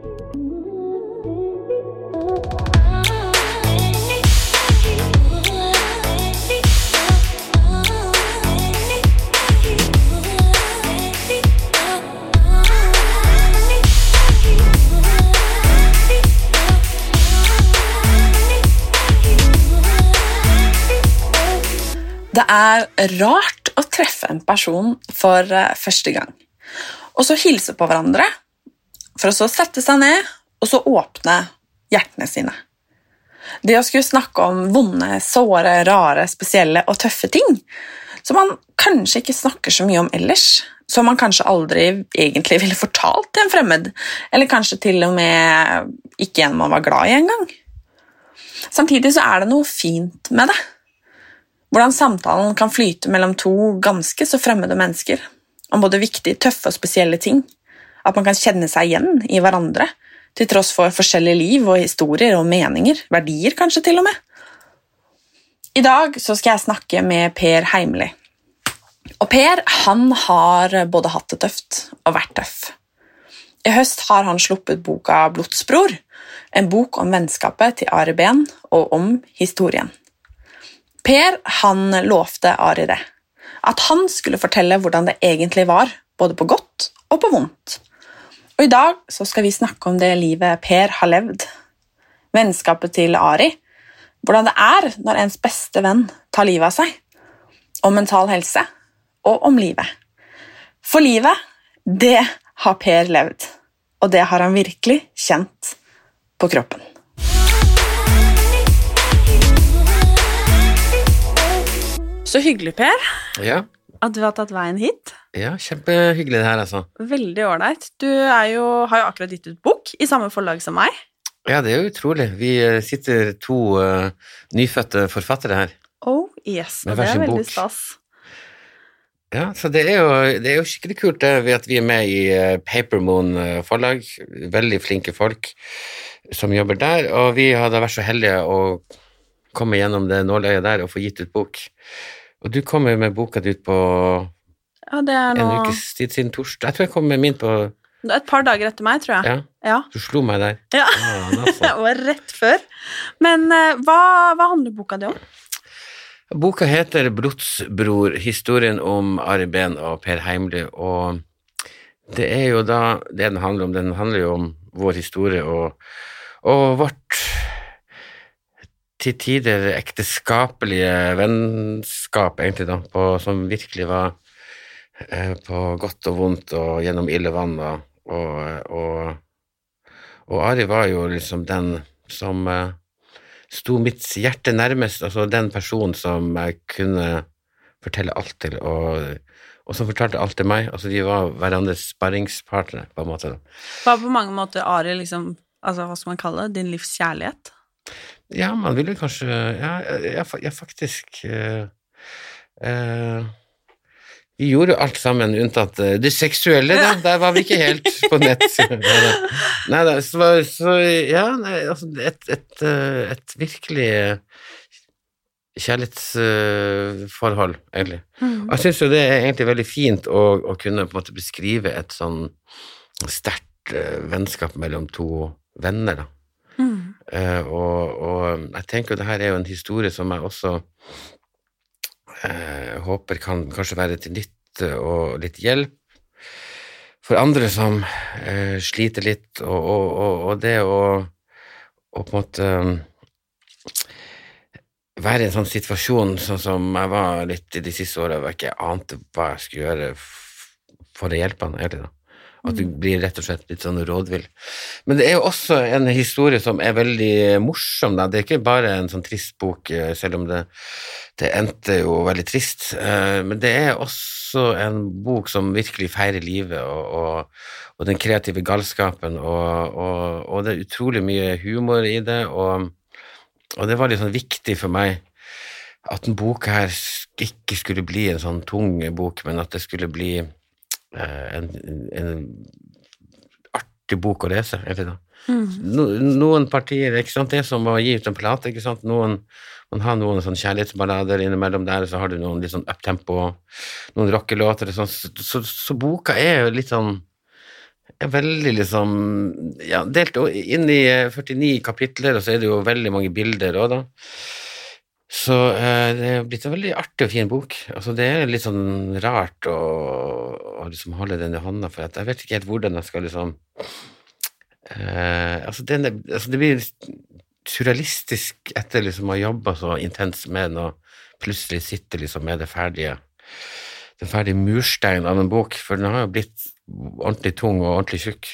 Det er rart å treffe en person for eh, første gang, og så hilse på hverandre, for å så sette seg ned og så åpne hjertene sine. Det å skulle snakke om vonde, såre, rare, spesielle og tøffe ting som man kanskje ikke snakker så mye om ellers, som man kanskje aldri egentlig ville fortalt til en fremmed, eller kanskje til og med ikke en man var glad i engang. Samtidig så er det noe fint med det. Hvordan samtalen kan flyte mellom to ganske så fremmede mennesker om både viktige, tøffe og spesielle ting. At man kan kjenne seg igjen i hverandre, til tross for forskjellige liv og historier og meninger, verdier kanskje til og med. I dag skal jeg snakke med Per Heimli. Og Per han har både hatt det tøft og vært tøff. I høst har han sluppet boka Blodsbror, en bok om vennskapet til Ari Behn og om historien. Per han lovte Ari det, at han skulle fortelle hvordan det egentlig var, både på godt og på vondt. Og I dag så skal vi snakke om det livet Per har levd, vennskapet til Ari, hvordan det er når ens beste venn tar livet av seg, om mental helse og om livet. For livet, det har Per levd, og det har han virkelig kjent på kroppen. Så hyggelig, Per, Ja, at du har tatt veien hit. ja kjempehyggelig det her, altså. Veldig ålreit. Du er jo, har jo akkurat gitt ut bok i samme forlag som meg. Ja, det er jo utrolig. Vi eh, sitter to uh, nyfødte forfattere her. Oh, yes. Og det er veldig bok. stas. Ja, så det er jo, det er jo skikkelig kult det, ved at vi er med i eh, Papermoon forlag. Veldig flinke folk som jobber der, og vi hadde vært så heldige å komme gjennom det nåløyet der og få gitt ut bok. Og du kommer med boka di ut på Ja, det er en nå ukes tid siden torsdag. Jeg tror jeg kom med min på et par dager etter meg, tror jeg. Ja, Ja. du slo meg der. Ja. Ja, altså. Det var rett før. Men eh, hva, hva handler boka di om? Boka heter Blodsbror, historien om Ari Behn og Per Heimly, og det er jo da det den handler om. Den handler jo om vår historie og, og vårt til tider ekteskapelige vennskap, egentlig, da, på, som virkelig var eh, på godt og vondt og gjennom ille vann. Og, og, og, og Ari var jo liksom den som eh, sto mitt hjerte nærmest, altså den personen som jeg kunne fortelle alt til, og, og som fortalte alt til meg. Altså de var hverandres sparringspartnere, på en måte. da. Var på mange måter Ari liksom altså Hva skal man kalle det? Din livs kjærlighet? Ja, man ville kanskje Ja, jeg, jeg faktisk uh, uh, Vi gjorde alt sammen unntatt eh, det seksuelle, da. Der var vi ikke helt på nett. Neida. Neida, så, så ja, nei, altså et, et, et virkelig kjærlighetsforhold, egentlig. Og jeg syns jo det er egentlig veldig fint å, å kunne på en måte beskrive et sånn sterkt vennskap mellom to venner, da. Eh, og, og jeg tenker jo det her er jo en historie som jeg også uh, håper kan kanskje være til nytte og litt hjelp for andre som uh, sliter litt, og, og, og, det å på en måte um, være i en sånn situasjon sånn som jeg var litt i de siste åra, hvor jeg ikke ante hva jeg skulle gjøre for å hjelpe han, egentlig, da. At du blir rett og slett litt sånn rådvill. Men det er jo også en historie som er veldig morsom, da. Det er ikke bare en sånn trist bok, eh, selv om det, det endte jo veldig trist. Eh, Men det er også en bok som virkelig feirer livet og, og, og den kreative galskapen, og, og, det er utrolig mye humor i det, og, det var litt sånn viktig for meg at en bok her ikke skulle bli en sånn tung bok, men at det skulle bli en, en artig bok å lese. Mm. No, noen partier, ikke sant, det er som å gi ut en plate, ikke sant, noen, man har noen sånn kjærlighetsballader innimellom der, så har du noen litt sånn uptempo, noen rockelåter, og sånn, så, så, så boka er jo litt sånn er veldig liksom ja, delt inn i eh, 49 kapitler, og så er det jo veldig mange bilder òg, da. Så eh, det er blitt en veldig artig og fin bok. Altså, det er litt sånn rart å, å liksom holde den i hånda, for at jeg vet ikke helt hvordan jeg skal liksom eh, altså, den, altså, det blir surrealistisk etter liksom å ha jobba så intenst med den, og plutselig sitte liksom med det ferdige den ferdige mursteinen av en bok, for den har jo blitt ordentlig tung og ordentlig tjukk.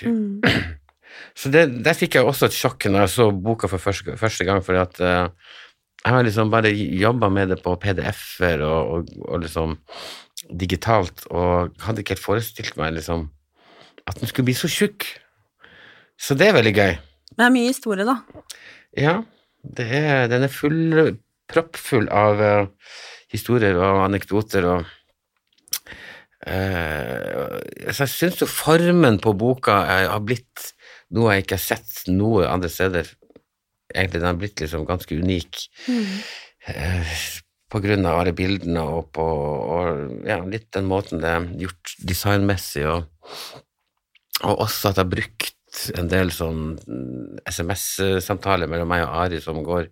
Så det, der fikk jeg også et sjokk når jeg så boka for første, første gang, for at eh, jeg har liksom bare jobba med det på PDF-er og, og, og liksom digitalt, og hadde ikke helt forestilt meg liksom at den skulle bli så tjukk. Så det er veldig gøy. Det er mye historie, da. Ja, det er, den er full, proppfull av uh, historier og anekdoter og uh, Så jeg syns jo formen på boka har blitt noe jeg ikke har sett noe andre steder. Egentlig den har blitt liksom ganske unik. Mm. på grunn av alle bildene og på og, ja, litt den måten det er gjort designmessig, og, og også at jeg har brukt en del sånn SMS-samtaler mellom meg og Ari som går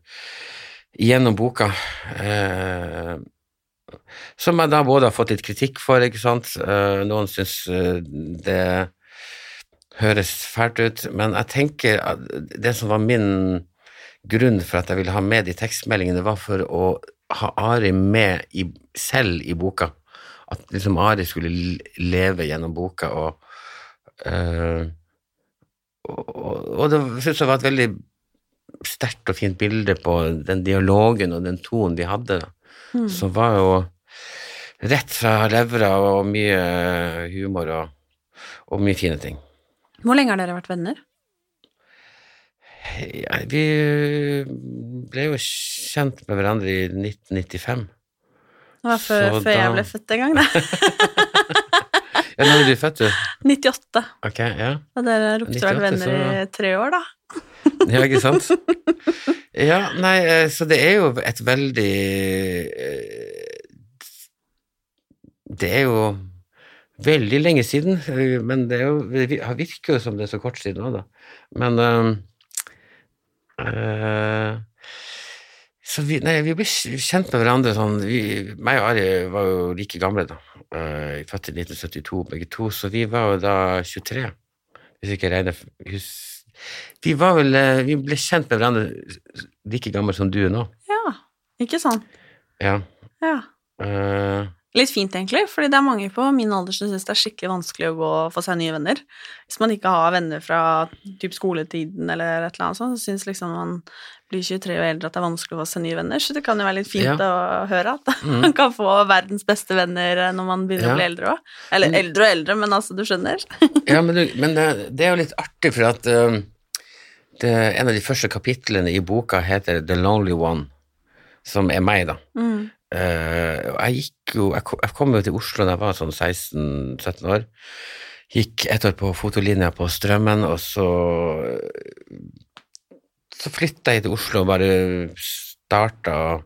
gjennom boka. Eh, som jeg da både har fått litt kritikk for, ikke sant. Eh, noen syns eh, det høres fælt ut, men jeg tenker at det som var min grunn for at jeg ville ha med de tekstmeldingene, var for å ha Ari med i, selv i boka. At liksom Ari skulle leve gjennom boka, og øh, og, og det syntes jeg var et veldig sterkt og fint bilde på den dialogen og den tonen de hadde, da. som var jo rett fra levra og mye humor og, og mye fine ting. Hvor lenge har dere vært venner? Ja, vi ble jo kjent med hverandre i 1995. Det var før, Så før jeg ble født en gang, da. Ja, når ble du født, du? 98. Ok, ja. Og dere ropte vel å være 98, venner i tre år, da. Ja, ikke sant? Ja, nei, eh, så det er jo et veldig eh, Det er jo veldig lenge siden, eh, men det, jo, det virker jo som det er så kort siden òg, da. Men Så vi, nei, vi ble kjent med hverandre sånn vi, Meg og Ari var jo like gamle, da. Uh, Født i 1972 begge to, så vi var jo da 23, hvis ikke regner hus, vi var vel eh, Vi ble kjent med hverandre like gamle som du er nå. Ja, ikke sant? Ja. Ja. Eh, Litt fint, egentlig, fordi det er mange på min alder som syns det er skikkelig vanskelig å gå og få seg nye venner. Hvis man ikke har venner fra typ skoletiden eller et eller annet sånt, så syns liksom man blir 23 og eldre at det er vanskelig å få seg nye venner. Så det kan jo være litt fint Ja. å høre at Mm. man kan få verdens beste venner når man begynner Ja. å bli eldre òg. Eller eldre og eldre, men altså, du skjønner. ja, men, du, men det, det er jo litt artig, for at uh, det, en av de første kapitlene i boka heter The Lonely One, som er meg, da. Mm. Eh, jeg gikk jo jeg kom, jo til Oslo da jeg var sånn 16-17 år. Gikk ett år på fotolinja på Strømmen, og så Så flytta jeg til Oslo og bare starta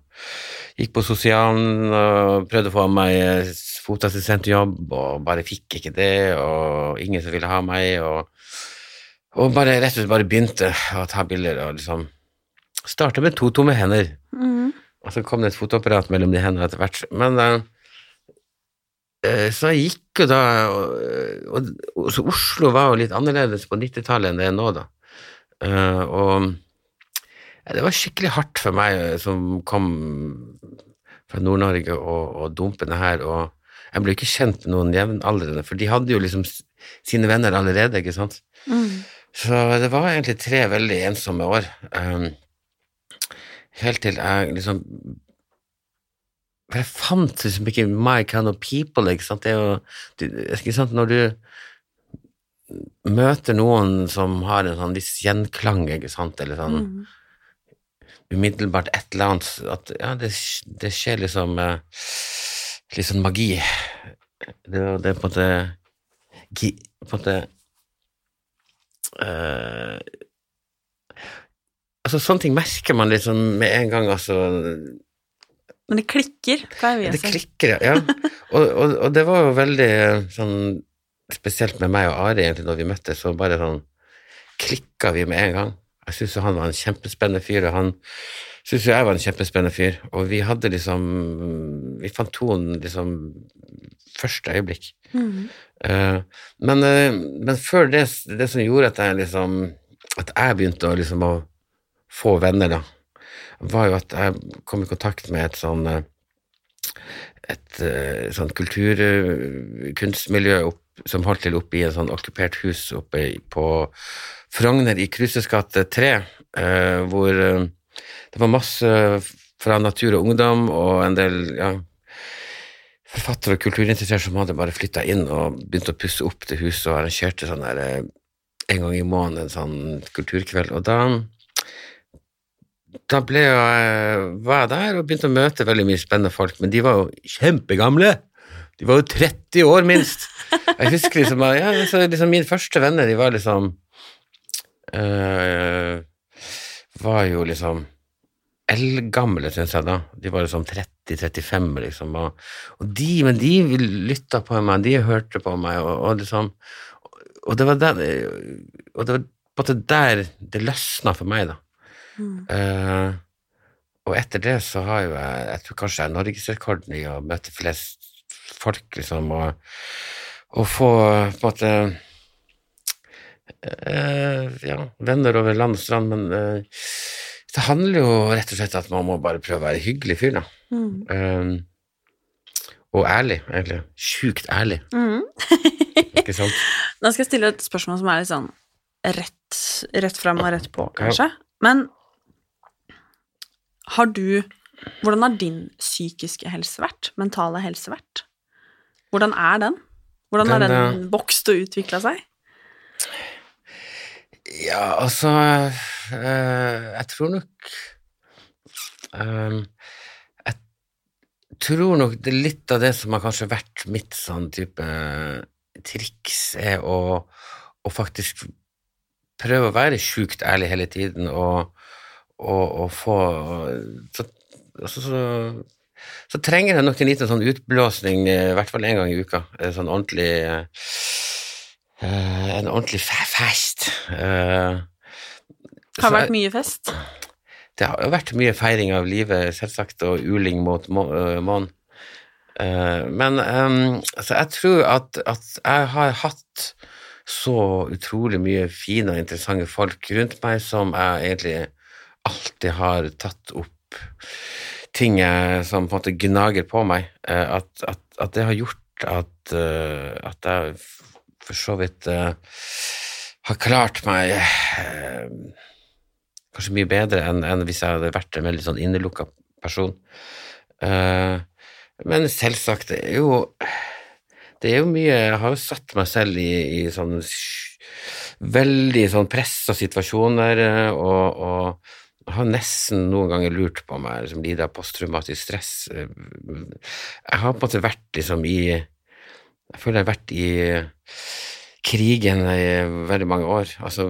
Gikk på sosialen og prøvde å få meg fotoassistentjobb, og bare fikk ikke det, og ingen som ville ha meg, og, og bare rett og slett bare begynte å ta bilder og liksom Starta med to tomme hender. Mm. Og så kom det et fotoapparat mellom de hendene etter hvert. Men eh, eh, så jeg gikk jo da og, og, og så Oslo var jo litt annerledes på 90-tallet enn det er nå, da. Uh, og ja, det var skikkelig hardt for meg eh, som kom fra Nord-Norge og, og dumpende her, og jeg ble ikke kjent med noen jevnaldrende, for de hadde jo liksom sine venner allerede, ikke sant. Mm. Så det var egentlig tre veldig ensomme år. Um, helt til jeg liksom For jeg fant liksom ikke my kind of people, ikke sant. Det er jo ikke sant, Når du møter noen som har en sånn viss gjenklang, ikke sant, eller sånn Mm. umiddelbart et eller annet at ja, det, det skjer liksom eh, litt sånn magi. Det, det er på en måte På en måte eh, Altså, sånne ting merker man liksom med en gang, altså. Men det klikker, pleier vi å Det klikker, ja. Og, og, og det var jo veldig eh, sånn spesielt med meg og Ari, egentlig, når vi møttes, så bare sånn klikka vi med en gang. Jeg syns jo han var en kjempespennende fyr, og han syns jo jeg var en kjempespennende fyr. Og vi hadde liksom Vi fant tonen liksom første øyeblikk. Eh, men, uh, men før det, det som gjorde at jeg liksom At jeg begynte å liksom å få venner, da, var jo at jeg kom i kontakt med et sånn eh, et eh, sånn kulturkunstmiljø opp, som holdt til oppe i en sånn okkupert hus oppe på Frogner i Kruses gate 3, eh, hvor eh, det var masse fra Natur og Ungdom og en del ja, forfattere og kulturinteresserte som hadde bare flytta inn og begynt å pusse opp det huset og arrangerte sånn der eh, en gang i måneden en sånn kulturkveld. Og da da ble jeg, var jeg der og begynte å møte veldig mye spennende folk, men de var jo kjempegamle. De var jo 30 år minst. Jeg husker liksom, ja, altså, liksom Mine første venner, de var liksom øh, Var jo liksom eldgamle, syns jeg, da. De var liksom 30-35, liksom. Og, og de, men de lytta på meg, de hørte på meg, og, og liksom Og det var der Og det var på en måte der det løsna for meg, da. Eh, og etter det så har jo jeg Jeg tror kanskje jeg er norgesrekorden i å møte flest folk, liksom, og, og få på en måte uh, ja, venner over land og strand, men uh, det handler jo rett og slett at man må bare prøve å være hyggelig fyr, da. Eh, og ærlig, egentlig. Sjukt ærlig, Mm. ikke sant? Nå skal jeg stille et spørsmål som er litt sånn rett, rett fram og rett på, kanskje. Men har du Hvordan har din psykiske helse vært? Mentale helse vært? Hvordan er den? Hvordan har Den, den vokst og utvikla seg? Ja, altså eh, Jeg tror nok eh, Jeg tror nok det litt av det som har kanskje vært mitt sånn type triks, er å, å faktisk prøve å være sjukt ærlig hele tiden og, og få så, altså, så, så trenger jeg nok en liten sånn utblåsning, eh, i hvert fall en gang i uka. En Sånn ordentlig eh, Eh, en ordentlig fest. Det Har vært mye fest? Det har jo vært mye feiring av livet, selvsagt, og uling mot må- månen. Eh, men altså, jeg tror at, at jeg har hatt så utrolig mye fine og interessante folk rundt meg som jeg egentlig alltid har tatt opp ting som på en måte gnager på meg, eh, at, at, at det har gjort at, eh, at jeg for så vidt eh, har klart meg kanskje mye bedre enn enn hvis jeg hadde vært en veldig sånn innelukka person. Men selvsagt, det er jo det er jo mye Jeg har jo satt meg selv i, i sånn veldig sånn pressa situasjoner, og, og har nesten noen ganger lurt på meg liksom lider av posttraumatisk stress. Jeg har på en måte vært liksom i Jeg føler jeg har vært i krigen i veldig mange år. Altså,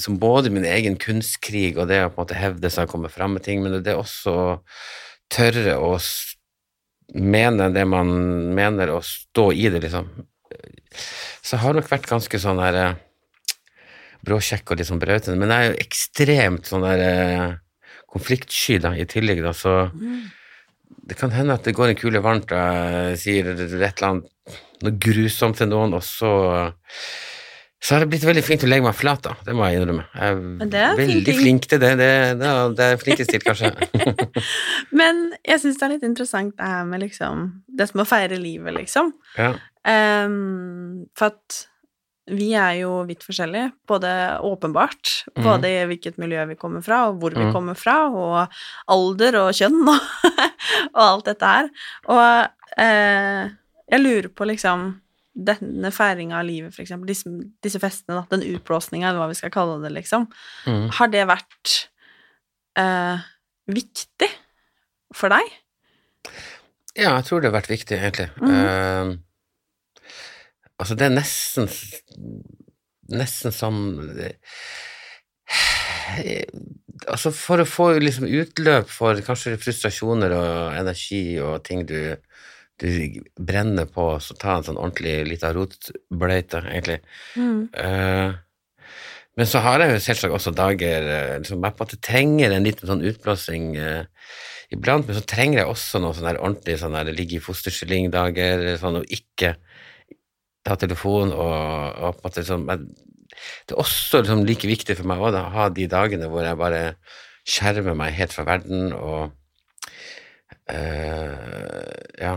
som både min egen kunstkrig og det å på en måte hevde seg og komme fram med ting, men det er også å tørre å mene det man mener, og stå i det, liksom. Så jeg har nok vært ganske sånn her eh, bråkjekk og litt sånn brautende, men jeg er jo ekstremt sånn der eh, konfliktsky da, i tillegg, da, så det kan hende at det går en kule varmt, og jeg sier et eller annet noe grusomt til noen, og så så har det blitt veldig flink til å legge meg flat, da. Det må jeg innrømme. Jeg er det veldig flink til det. Det, det, det er flinkest til, kanskje. Men jeg syns det er litt interessant det her med liksom Det som å feire livet, liksom. ja. Um, for at vi er jo vidt forskjellige, både åpenbart, mm. både i hvilket miljø vi kommer fra, og hvor vi Mhm. kommer fra, og alder og kjønn og, og alt dette her. Og eh, jeg lurer på liksom denne feiringa av livet, for eksempel, disse, disse festene, da, den utblåsninga, eller hva vi skal kalle det, liksom. Mm. Har det vært eh, viktig for deg? ja, jeg tror det har vært viktig, egentlig. Mm. Eh, altså, det er nesten Nesten som Altså, for å få liksom utløp for kanskje frustrasjoner og energi og ting du du brenner på så ta en sånn ordentlig lita rotbløyte, egentlig. Mm. Uh, men så har jeg jo selvsagt også dager liksom, jeg på en måte trenger en liten sånn utblåsing uh, iblant, men så trenger jeg også noe sånn der ordentlig sånn der ligge i fosterstilling-dager, sånn og ikke ta telefon og, og på en måte sånn men Det er også liksom like viktig for meg å ha de dagene hvor jeg bare skjermer meg helt fra verden og uh, ja,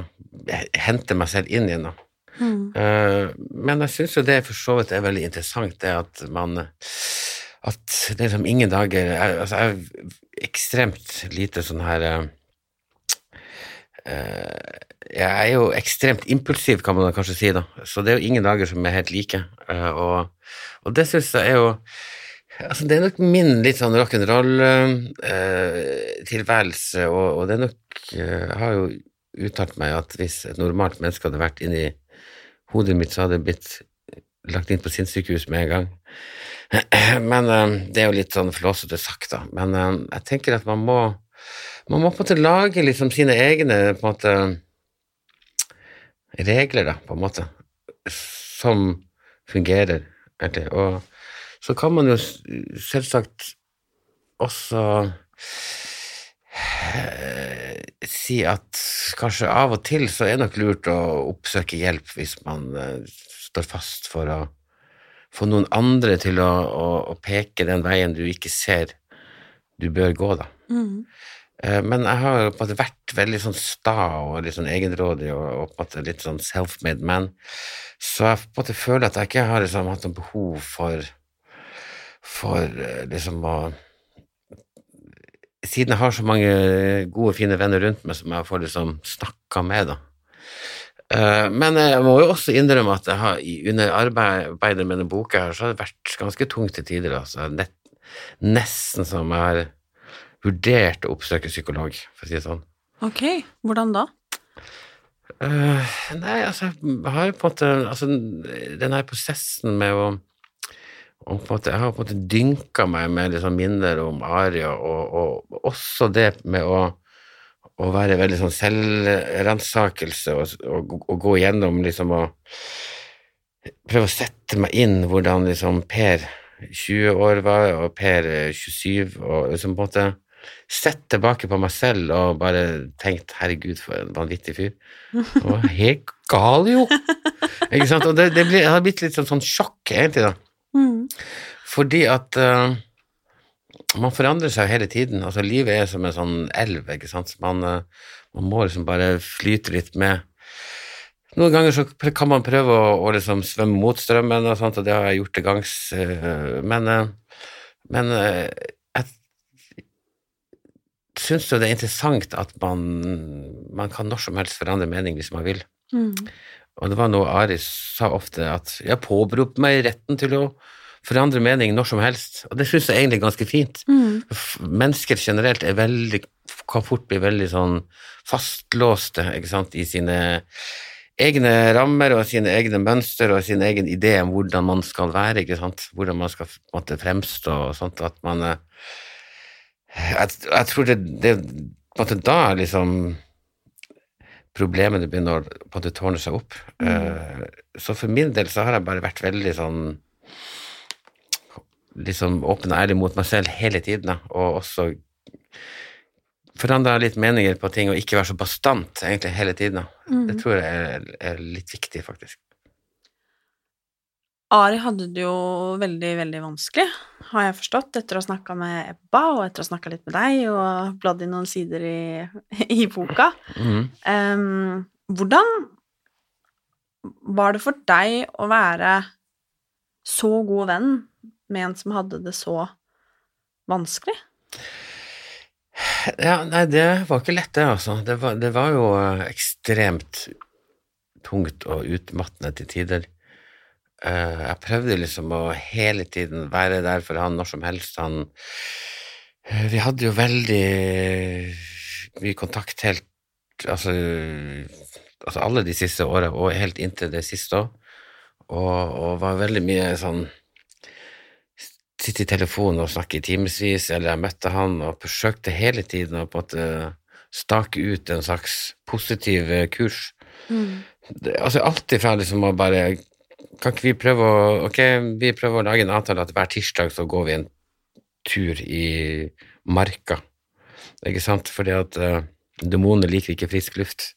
henter meg selv inn igjen, da. Mm. Uh, men jeg syns jo det for så vidt er veldig interessant, det at man At det er som ingen dager jeg, Altså, jeg er ekstremt lite sånn her eh, Jeg er jo ekstremt impulsiv, kan man kanskje si, da. Så det er jo ingen dager som er helt like. Eh, og, og det syns jeg er jo Altså, det er nok min litt sånn rock'n'roll-tilværelse, og, og det er nok eh, Jeg har jo uttalt meg at hvis et normalt menneske hadde vært inni hodet mitt, så hadde det blitt lagt inn på sinnssykehus med en gang. Men eh, det er jo litt sånn flåsete sagt, da. Men eh, jeg tenker at man må man må på en måte lage liksom sine egne på en måte regler, da, på en måte, som fungerer, egentlig. Og så kan man jo selvsagt også eh, si at kanskje av og til så er det nok lurt å oppsøke hjelp hvis man eh, står fast for å få noen andre til å, å, å peke den veien du ikke ser du bør gå, da. Mm. Eh, Men jeg har på en måte vært veldig sånn sta og litt sånn egenrådig og, på en måte litt sånn self-made man, så jeg på en måte føler at jeg ikke har liksom hatt noe behov for for eh, liksom å Siden jeg har så mange gode, fine venner rundt meg som jeg får liksom snakka med, da. Eh, Men jeg må jo også innrømme at jeg har, under arbeidet med denne boka her, så har det vært ganske tungt til tider. Altså. Nesten som jeg har vurdert å oppsøke psykolog, for å si det sånn. Ok, hvordan da? Uh, nei, altså, jeg har jo på en måte Altså, den her prosessen med å og på en måte, Jeg har på en måte dynka meg med liksom minner om Aria, og, og også det med å, å være veldig sånn selvransakelse og, og, og gå gjennom liksom å Prøve å sette meg inn hvordan liksom Per 20 år var, og Per eh, 27, og liksom på en måte sett tilbake på meg selv og bare tenkt 'herregud, for en vanvittig fyr'. Jeg var helt gal, jo! Ikke sant? Og det, det, ble, det har blitt litt sånn, sånn sjokk, egentlig, da. Mm. Fordi at uh, man forandrer seg hele tiden. Altså, livet er som en sånn elv, ikke sant. Så Man, uh, man må liksom bare flyte litt med. Noen ganger så kan man prøve å, å liksom svømme mot strømmen, og sånt, og det har jeg gjort til gangs. eh, Men, men syns jo det er interessant at man, man kan når som helst forandre mening hvis man vil. Mm. Og det var noe Aris sa ofte, at jeg påberopte meg retten til å forandre mening når som helst, og det syns jeg egentlig er ganske fint. Mm. Mennesker generelt er veldig, kan fort bli veldig sånn fastlåste sant, i sine egne rammer og sine egne mønster og sin egen idé om hvordan man skal være, hvordan man skal fremstå og sånt, at man eh, Jeg, jeg tror det, det på en måte da liksom problemene begynner å på en måte tårne seg opp. Mm. Så for min del så har jeg bare vært veldig sånn liksom åpen og ærlig mot meg selv hele tiden, og også forandra litt meninger på ting og ikke være så bastant egentlig hele tiden. Mm. Det tror jeg er, er litt viktig, faktisk. Ari hadde det jo veldig, veldig vanskelig, har jeg forstått, etter å ha snakka med Ebba, og etter å ha snakka litt med deg, og bladd i noen sider i, i boka. Mm. Um, hvordan var det for deg å være så god venn med en som hadde det så vanskelig? Ja, nei, det var ikke lett, det, altså. Det var, det var jo ekstremt tungt og utmattende til tider. Eh, jeg prøvde liksom å hele tiden være der for han når som helst. Han uh, Vi hadde jo veldig mye kontakt helt Altså, altså alle de siste åra, og helt inntil det siste òg. Og, og var veldig mye sånn sitte i telefonen og snakke i timevis, eller jeg møtte han og forsøkte hele tiden å på en måte stake ut en slags positiv kurs. kurs. det, altså alt ifra liksom å bare Kan ikke vi prøve å Ok, vi prøver å lage en avtale at hver tirsdag så går vi en tur i marka. Ikke sant? Fordi at uh, demonene liker ikke frisk luft.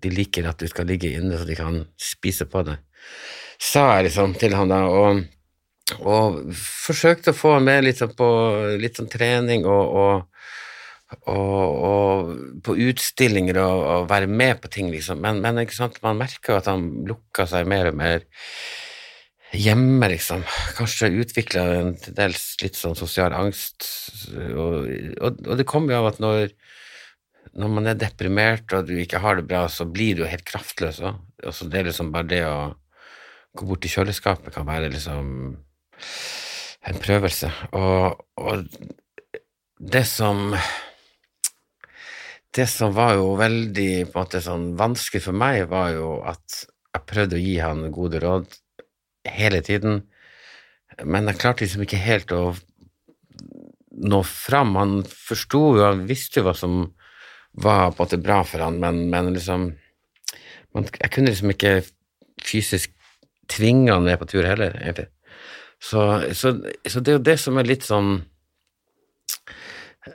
De liker at du skal ligge inne så de kan spise på deg. Sa jeg liksom til han da, og, og forsøkte å få ham med litt sånn på litt sånn trening og, og, og, og på utstillinger og, og, være med på ting, liksom. Men, men man merker jo at han lukka seg mer og mer hjemme, liksom. Kanskje utvikla en til dels litt sånn sosial angst. Og, og, det kommer jo av at når, når, man er deprimert og du ikke har det bra, så blir du jo helt kraftløs òg. Altså, det er liksom bare det å gå bort til kjøleskapet kan være liksom en prøvelse. Og det som Det som var jo veldig måte sånn vanskelig for meg, var jo at jeg prøvde å gi han gode råd hele tiden, men jeg klarte liksom ikke helt å nå fram. Han forsto jo, han visste jo hva som var på en måte bra for han, men, men liksom man, Jeg kunne liksom ikke fysisk tvinge han ned på tur heller, egentlig. Så, så, så det er jo det som er litt sånn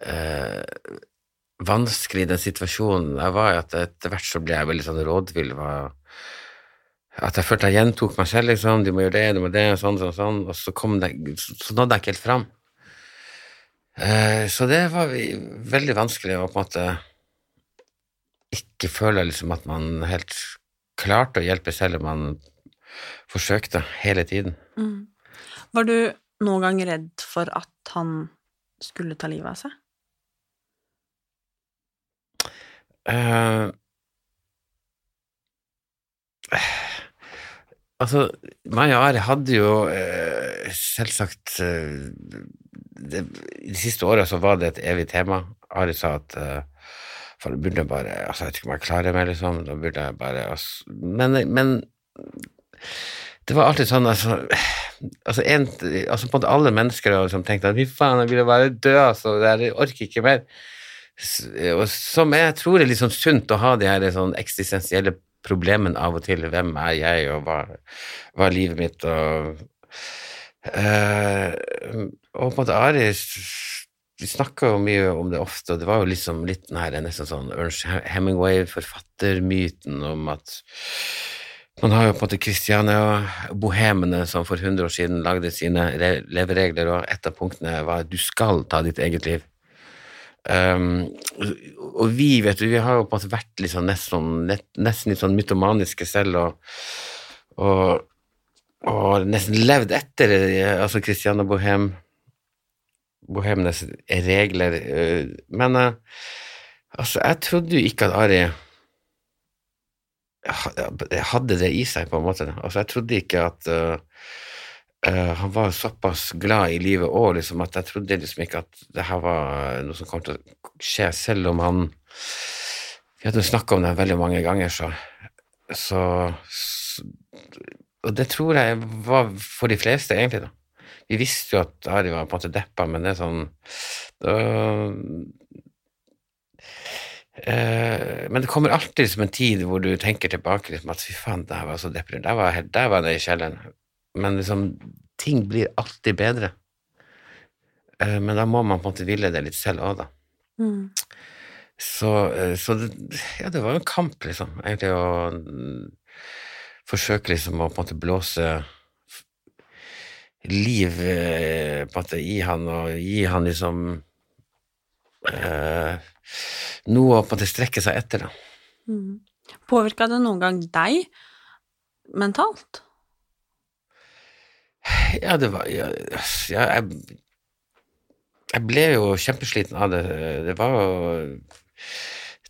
eh, vanskelig i den situasjonen jeg var i, at etter hvert så ble jeg veldig sånn rådvill. at jeg følte jeg gjentok meg selv, liksom. Du må gjøre det, du må det, sånn, sånn, sånn. Og så, det, så nådde jeg ikke helt fram. Eh, så det var veldig vanskelig å på en måte ikke føle liksom at man helt klarte å hjelpe selv om man forsøkte hele tiden. Mm. Var du noen gang redd for at han skulle ta livet av seg? Uh, Altså, meg og Ari hadde jo eh, selvsagt eh, det, de siste åra så var det et evig tema. Ari sa at eh, for det burde jeg bare altså Jeg vet ikke om jeg klarer meg, liksom. Da burde jeg bare altså, men, men, det var alltid sånn, altså altså, en, altså på en måte alle mennesker har liksom tenkt at fy faen, jeg ville bare dø, altså. Jeg orker ikke mer. Og som jeg tror er litt sånn sunt å ha de her sånn eksistensielle problemene av og til. Hvem er jeg, og hva, hva er livet mitt, og uh, Og på en måte Ari vi snakka jo mye om det ofte, og det var jo liksom litt den her nesten sånn Ernst Hemingway-forfattermyten om at man har jo på en måte Kristiania-bohemene som for 100 år siden lagde sine leveregler, og et av punktene var at du skal ta ditt eget liv. Um, og vi, vet du, vi har jo på en måte vært litt sånn nesten, nesten litt sånn mytomaniske selv, og, og, og nesten levd etter altså Christiane Bohem Bohemenes regler. Eh, men uh, altså, jeg trodde jo ikke at Ari hadde det i seg, på en måte. Altså, jeg trodde ikke at Uh, han var såpass glad i livet òg, liksom, at jeg trodde liksom ikke at det her var noe som kom til å skje, selv om han Vi hadde snakka om det veldig mange ganger, så, så, Og det tror jeg var for de fleste, egentlig, da. Vi visste jo at Ari var på en måte deppa, men det er sånn da, uh, men det kommer alltid som en tid hvor du tenker tilbake liksom, at fy faen, der var så deprimert. Der var, var det i kjelleren men liksom ting blir alltid bedre. Eh, men da må man på en måte ville det litt selv òg, da. Mm. Så, eh, så det, ja, det var jo en kamp, liksom, egentlig, å forsøke liksom å på en måte blåse liv eh, på en måte i han, og gi han liksom eh, noe å på en måte strekke seg etter, da. Mm. Påvirka det noen gang deg mentalt? Ja, det var ja, jeg, jeg ble jo kjempesliten av det. Det var jo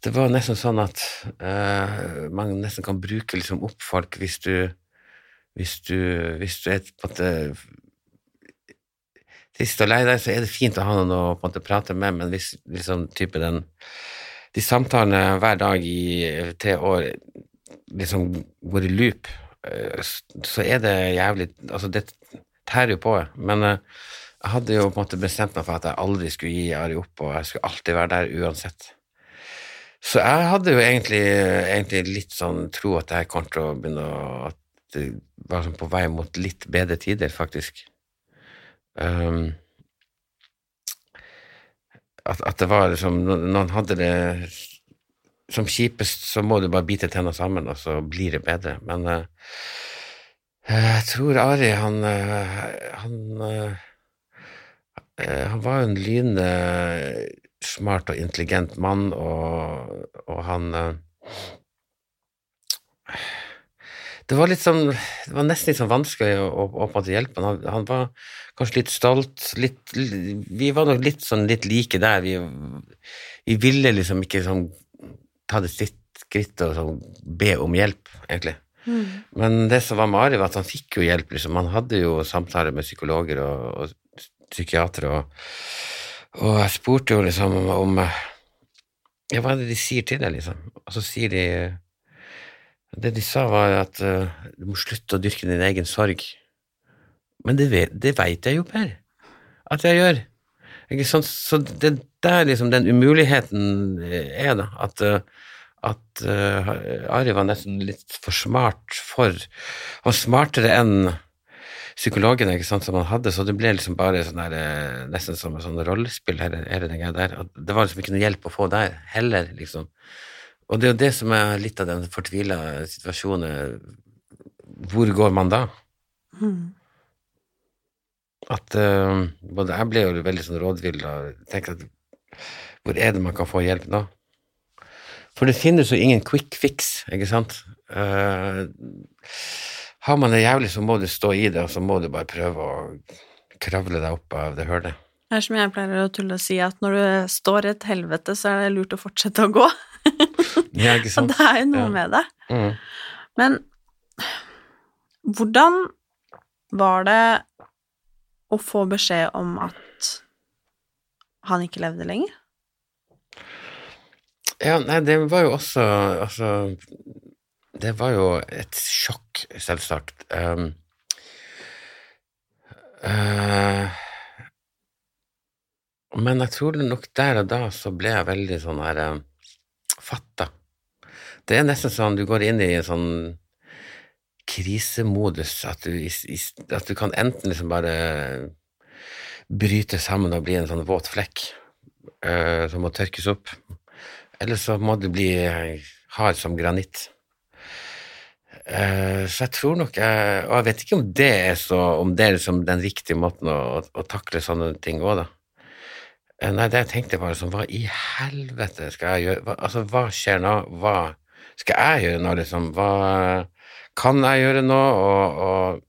Det var nesten sånn at uh, man nesten kan bruke liksom opp folk hvis du Hvis du, hvis du er på en måte trist og lei deg, så er det fint å ha noen å på en måte prate med, men hvis liksom type den De samtalene hver dag i tre år liksom går i loop, eh, så er det jævlig Altså, det tærer jo på. Men uh, jeg hadde jo på en måte bestemt meg for at jeg aldri skulle gi Ari opp, og jeg skulle alltid være der uansett. Så jeg hadde jo egentlig, egentlig litt sånn tro at jeg kom til å begynne å At det var sånn på vei mot litt bedre tider, faktisk. Um, at, at det var liksom når hadde det som kjipest, så må du bare bite tenna sammen, og så blir det bedre. Men uh, jeg tror Ari, han uh, Han, eh, han var jo en lynende smart og intelligent mann, og, og han Det var litt sånn Det var nesten litt sånn vanskelig å, å, å hjelpe han. Han var kanskje litt stolt, litt Vi var nok litt sånn litt like der. Vi, vi ville liksom ikke sånn ta det sitt skritt og sånn be om hjelp, egentlig. Men det som var med Ari, var at han fikk jo hjelp, liksom. Han hadde jo samtaler med psykologer og, og psykiatere, og, og jeg spurte jo liksom om, om Ja, hva er det de sier til deg, liksom? Og så sier de Det de sa, var at uh, du må slutte å dyrke din egen sorg. Men det, vet- det veit jeg jo, Per, at jeg gjør. Ikke sant? Så det der liksom den umuligheten er, da. At, eh, at uh, Ari var nesten litt for smart for Han var smartere enn psykologene ikke sant, som han hadde, så det ble liksom bare sånn der, eh, nesten som et sånn rollespill, Her, her den der. At det var liksom ikke noe hjelp å få der heller, liksom. Og det er jo det som er litt av den fortvila situasjonen. Hvor går man da? At uh, både jeg ble jo veldig sånn rådvill og tenkte at hvor er det man kan få hjelp da? For det finnes jo ingen quick fix, ikke sant? Uh, har man det jævlig, så må du stå i det, og så må du bare prøve å kravle deg opp av det hølet. Det er som jeg pleier å tulle og si, at når du står i et helvete, så er det lurt å fortsette å gå. Ja, ikke Og sant? det er jo noe Ja. med det. Mm. Men hvordan var det å få beskjed om at han ikke levde lenger? Ja, nei, det var jo også Altså, det var jo et sjokk, selvsagt. Um, uh, men jeg tror nok der og da så ble jeg veldig sånn her um, fatta. Det er nesten sånn du går inn i en sånn krisemodus, at du, at du kan enten liksom bare bryte sammen og bli en sånn våt flekk eh, som må tørkes opp, eller så må det bli hard som granitt. Eh, så jeg tror nok jeg Og jeg vet ikke om det er så Om det er liksom den riktige måten å, å, å takle sånne ting òg, da. Eh, Nei, det jeg tenkte bare sånn, hva i helvete skal jeg gjøre? Hva, altså, hva skjer nå? Hva skal jeg gjøre nå, liksom? Hva kan jeg gjøre nå? Og, og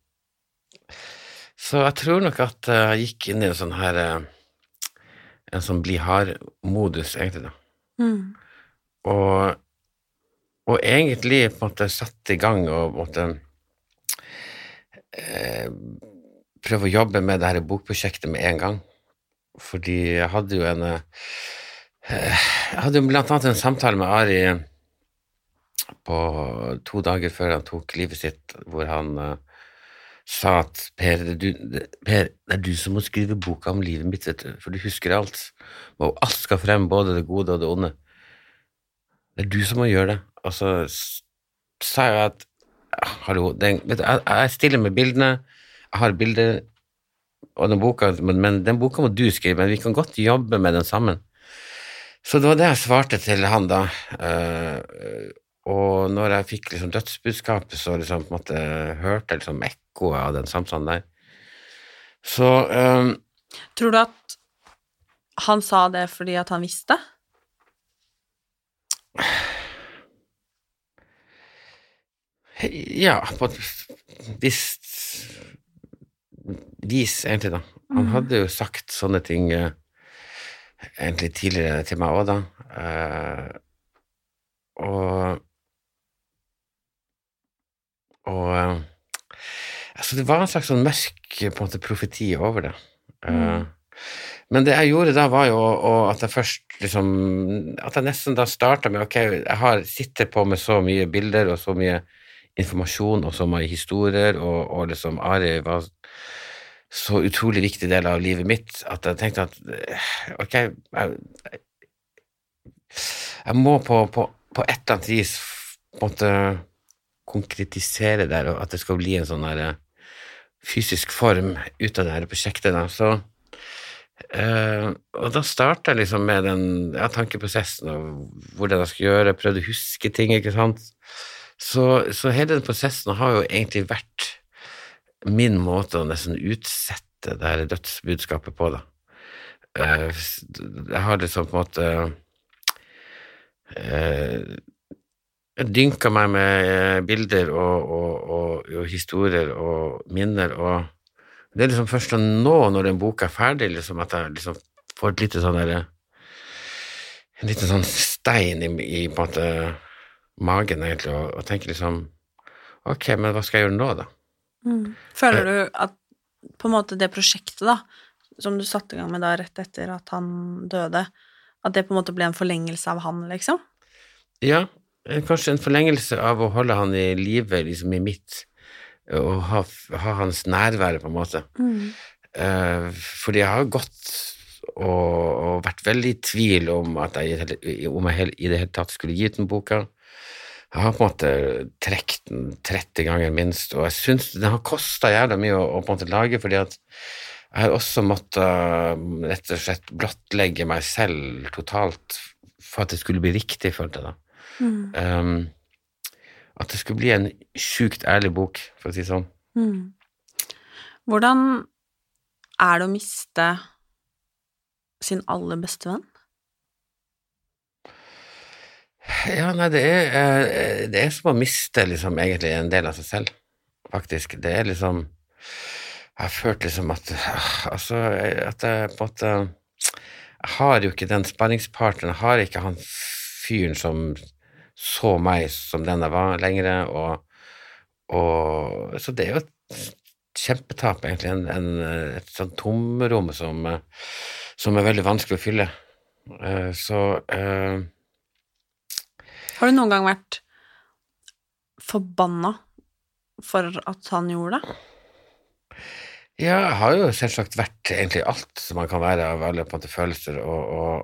Så jeg tror nok at jeg gikk inn i en sånn her eh, En sånn bli hard-modus, egentlig, da. Og, og egentlig på en måte satt i gang og på en måte eh, prøve å jobbe med det her bokprosjektet med en gang. Fordi jeg hadde jo en eh, Jeg hadde jo blant annet en samtale med Ari på to dager før han tok livet sitt, hvor han eh, sa at Per, det er du, per, det er du som må skrive boka om livet mitt, vet du, for du husker alt. Og alt skal frem, både det gode og det onde. Det er du som må gjøre det. Og så sa jeg at «Ah, hallo, den, du, jeg, jeg stiller med bildene, jeg har bilder og den boka, men, den boka må du skrive, men vi kan godt jobbe med den sammen. Så det var det jeg svarte til han da. Og når jeg fikk liksom dødsbudskapet, så liksom måte hørte jeg liksom ekkoet av den samtalen der. Så um, Tror du at han sa det fordi at han visste? Ja, på et visst vis, egentlig, da. Han hadde jo sagt sånne ting eh, egentlig tidligere til meg òg, da. Uh, og Og eh, Altså, det var en slags sånn mørk på en måte, profeti over det. Eh, men det jeg gjorde da, var jo at jeg først liksom At jeg nesten da starta med ok, jeg har sitter på med så mye bilder og så mye informasjon og så mye historier, og, og liksom Ari var så utrolig viktig del av livet mitt at jeg tenkte at eh, ok, jeg, jeg må på, på, på et eller annet vis på en måte konkretisere der, og at det skal bli en sånn her eh, fysisk form ut av det her prosjektet. Da. Så, øh, og da starta jeg liksom med den ja, tankeprosessen og hvordan jeg skulle gjøre, prøvde å huske ting, ikke sant. Så, så hele den prosessen har jo egentlig vært min måte å nesten utsette det her dødsbudskapet på, da. Eh, jeg har liksom på en måte eh, jeg dynka meg med eh, bilder og, og, og, og, historier og minner, og det er liksom først nå, når den boka er ferdig, liksom, at jeg liksom får et lite sånn derre En liten sånn stein i, i på en måte magen, egentlig, og, og tenker liksom Ok, men hva skal jeg gjøre nå, da? Mm. Føler du at på en måte det prosjektet, da, som du satte i gang med da rett etter at han døde, at det på en måte ble en forlengelse av han, liksom? Ja, kanskje en forlengelse av å holde han i live liksom i mitt og ha, ha hans nærvære, på en måte. Mm. Uh, fordi jeg har gått og, og, vært veldig i tvil om at jeg, om jeg i det hele tatt skulle gi ut den boka. Jeg har på en måte trukket den 30 ganger minst, og jeg syns den har kosta jævla mye å, å, på en måte lage, fordi at jeg har også måttet rett og slett blottlegge meg selv totalt for at det skulle bli riktig, følte jeg da. Mm. Um, at det skulle bli en sjukt ærlig bok, for å si det sånn. Mm. Hvordan er det å miste sin aller beste venn? Ja, nei, det er, eh, det er som å miste liksom egentlig en del av seg selv, faktisk. Det er liksom Jeg har følt liksom at Altså, at jeg på en måte Jeg har jo ikke den sparringspartneren, jeg har ikke han fyren som så meg som den jeg var, lenger. Og, og, så det er jo et kjempetap, egentlig. En, en, et sånt tomrom som, som, er veldig vanskelig å fylle. Uh, så uh, Har du noen gang vært forbanna for at han gjorde det? Ja, jeg har jo selvsagt vært egentlig alt som man kan være av alle på en måte følelser, og, og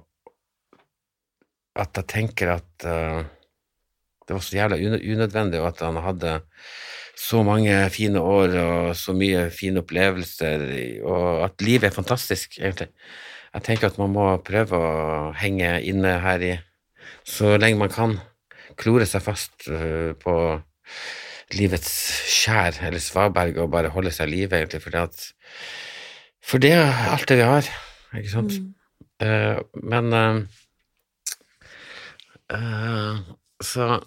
at jeg tenker at uh, det var så jævla unødvendig, at han hadde så mange fine år og så mye fine opplevelser, og at livet er fantastisk, egentlig. Jeg tenker at man må prøve å henge inne her i så lenge man kan. Klore seg fast uh, på livets skjær eller svaberg og bare holde seg i live, egentlig, fordi at For det er alt det vi har, ikke sant? Mm. Uh, men uh, så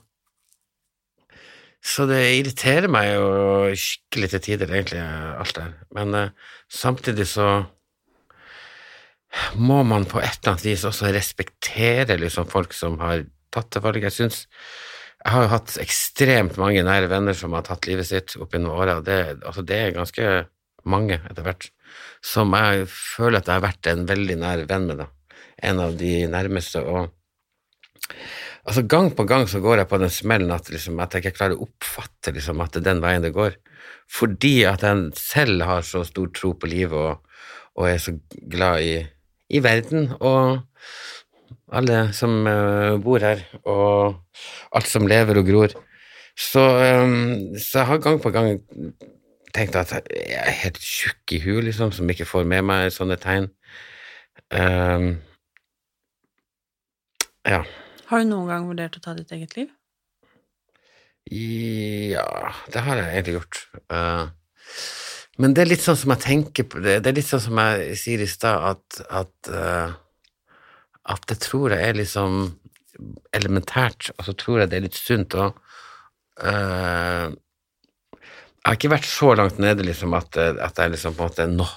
så det irriterer meg jo skikkelig til tider, egentlig, alt det. Men uh, samtidig så må man på et eller annet vis også respektere liksom, folk som har tatt det valget. Jeg syns Jeg har jo hatt ekstremt mange nære venner som har tatt livet sitt opp gjennom åra, altså, det er ganske mange etter hvert, som jeg føler at jeg har vært en veldig nær venn med, da. En av de nærmeste. og Altså Gang på gang så går jeg på den smellen at, liksom, at jeg ikke klarer å oppfatte liksom, at det er den veien det går. Fordi at jeg selv har så stor tro på livet og, og er så glad i, i, verden og alle som uh, bor her, og alt som lever og gror. Så, um, så jeg har gang på gang tenkt at jeg er helt tjukk i huet, liksom, som ikke får med meg sånne tegn. Um, ja. Har du noen gang vurdert å ta ditt eget liv? Ja, det har jeg egentlig gjort. Uh, men det er litt sånn som jeg tenker på det, det er litt sånn som jeg sier i stad, at, at, uh, at det tror jeg er liksom elementært, og så tror jeg det er litt sunt òg. Uh, jeg har ikke vært så langt nede liksom at, at jeg liksom på en måte Nå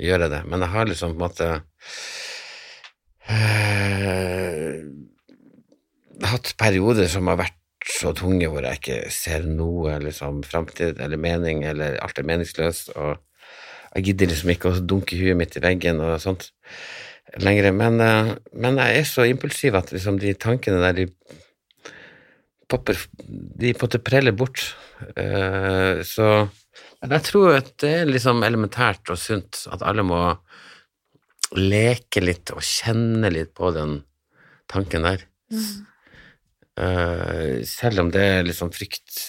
gjør jeg det, men jeg har liksom på en måte hatt perioder som har vært så tunge hvor jeg ikke ser noe liksom, framtid eller mening, eller alt er meningsløst, og jeg gidder liksom ikke å dunke huet mitt i veggen og sånt lenger. Men, eh, men jeg er så impulsiv at liksom, de tankene der, de popper De på en måte preller bort. Uh, så jeg tror at det er liksom elementært og sunt at alle må leke litt og kjenne litt på den tanken der. Mm. Eh, selv om det er liksom frykt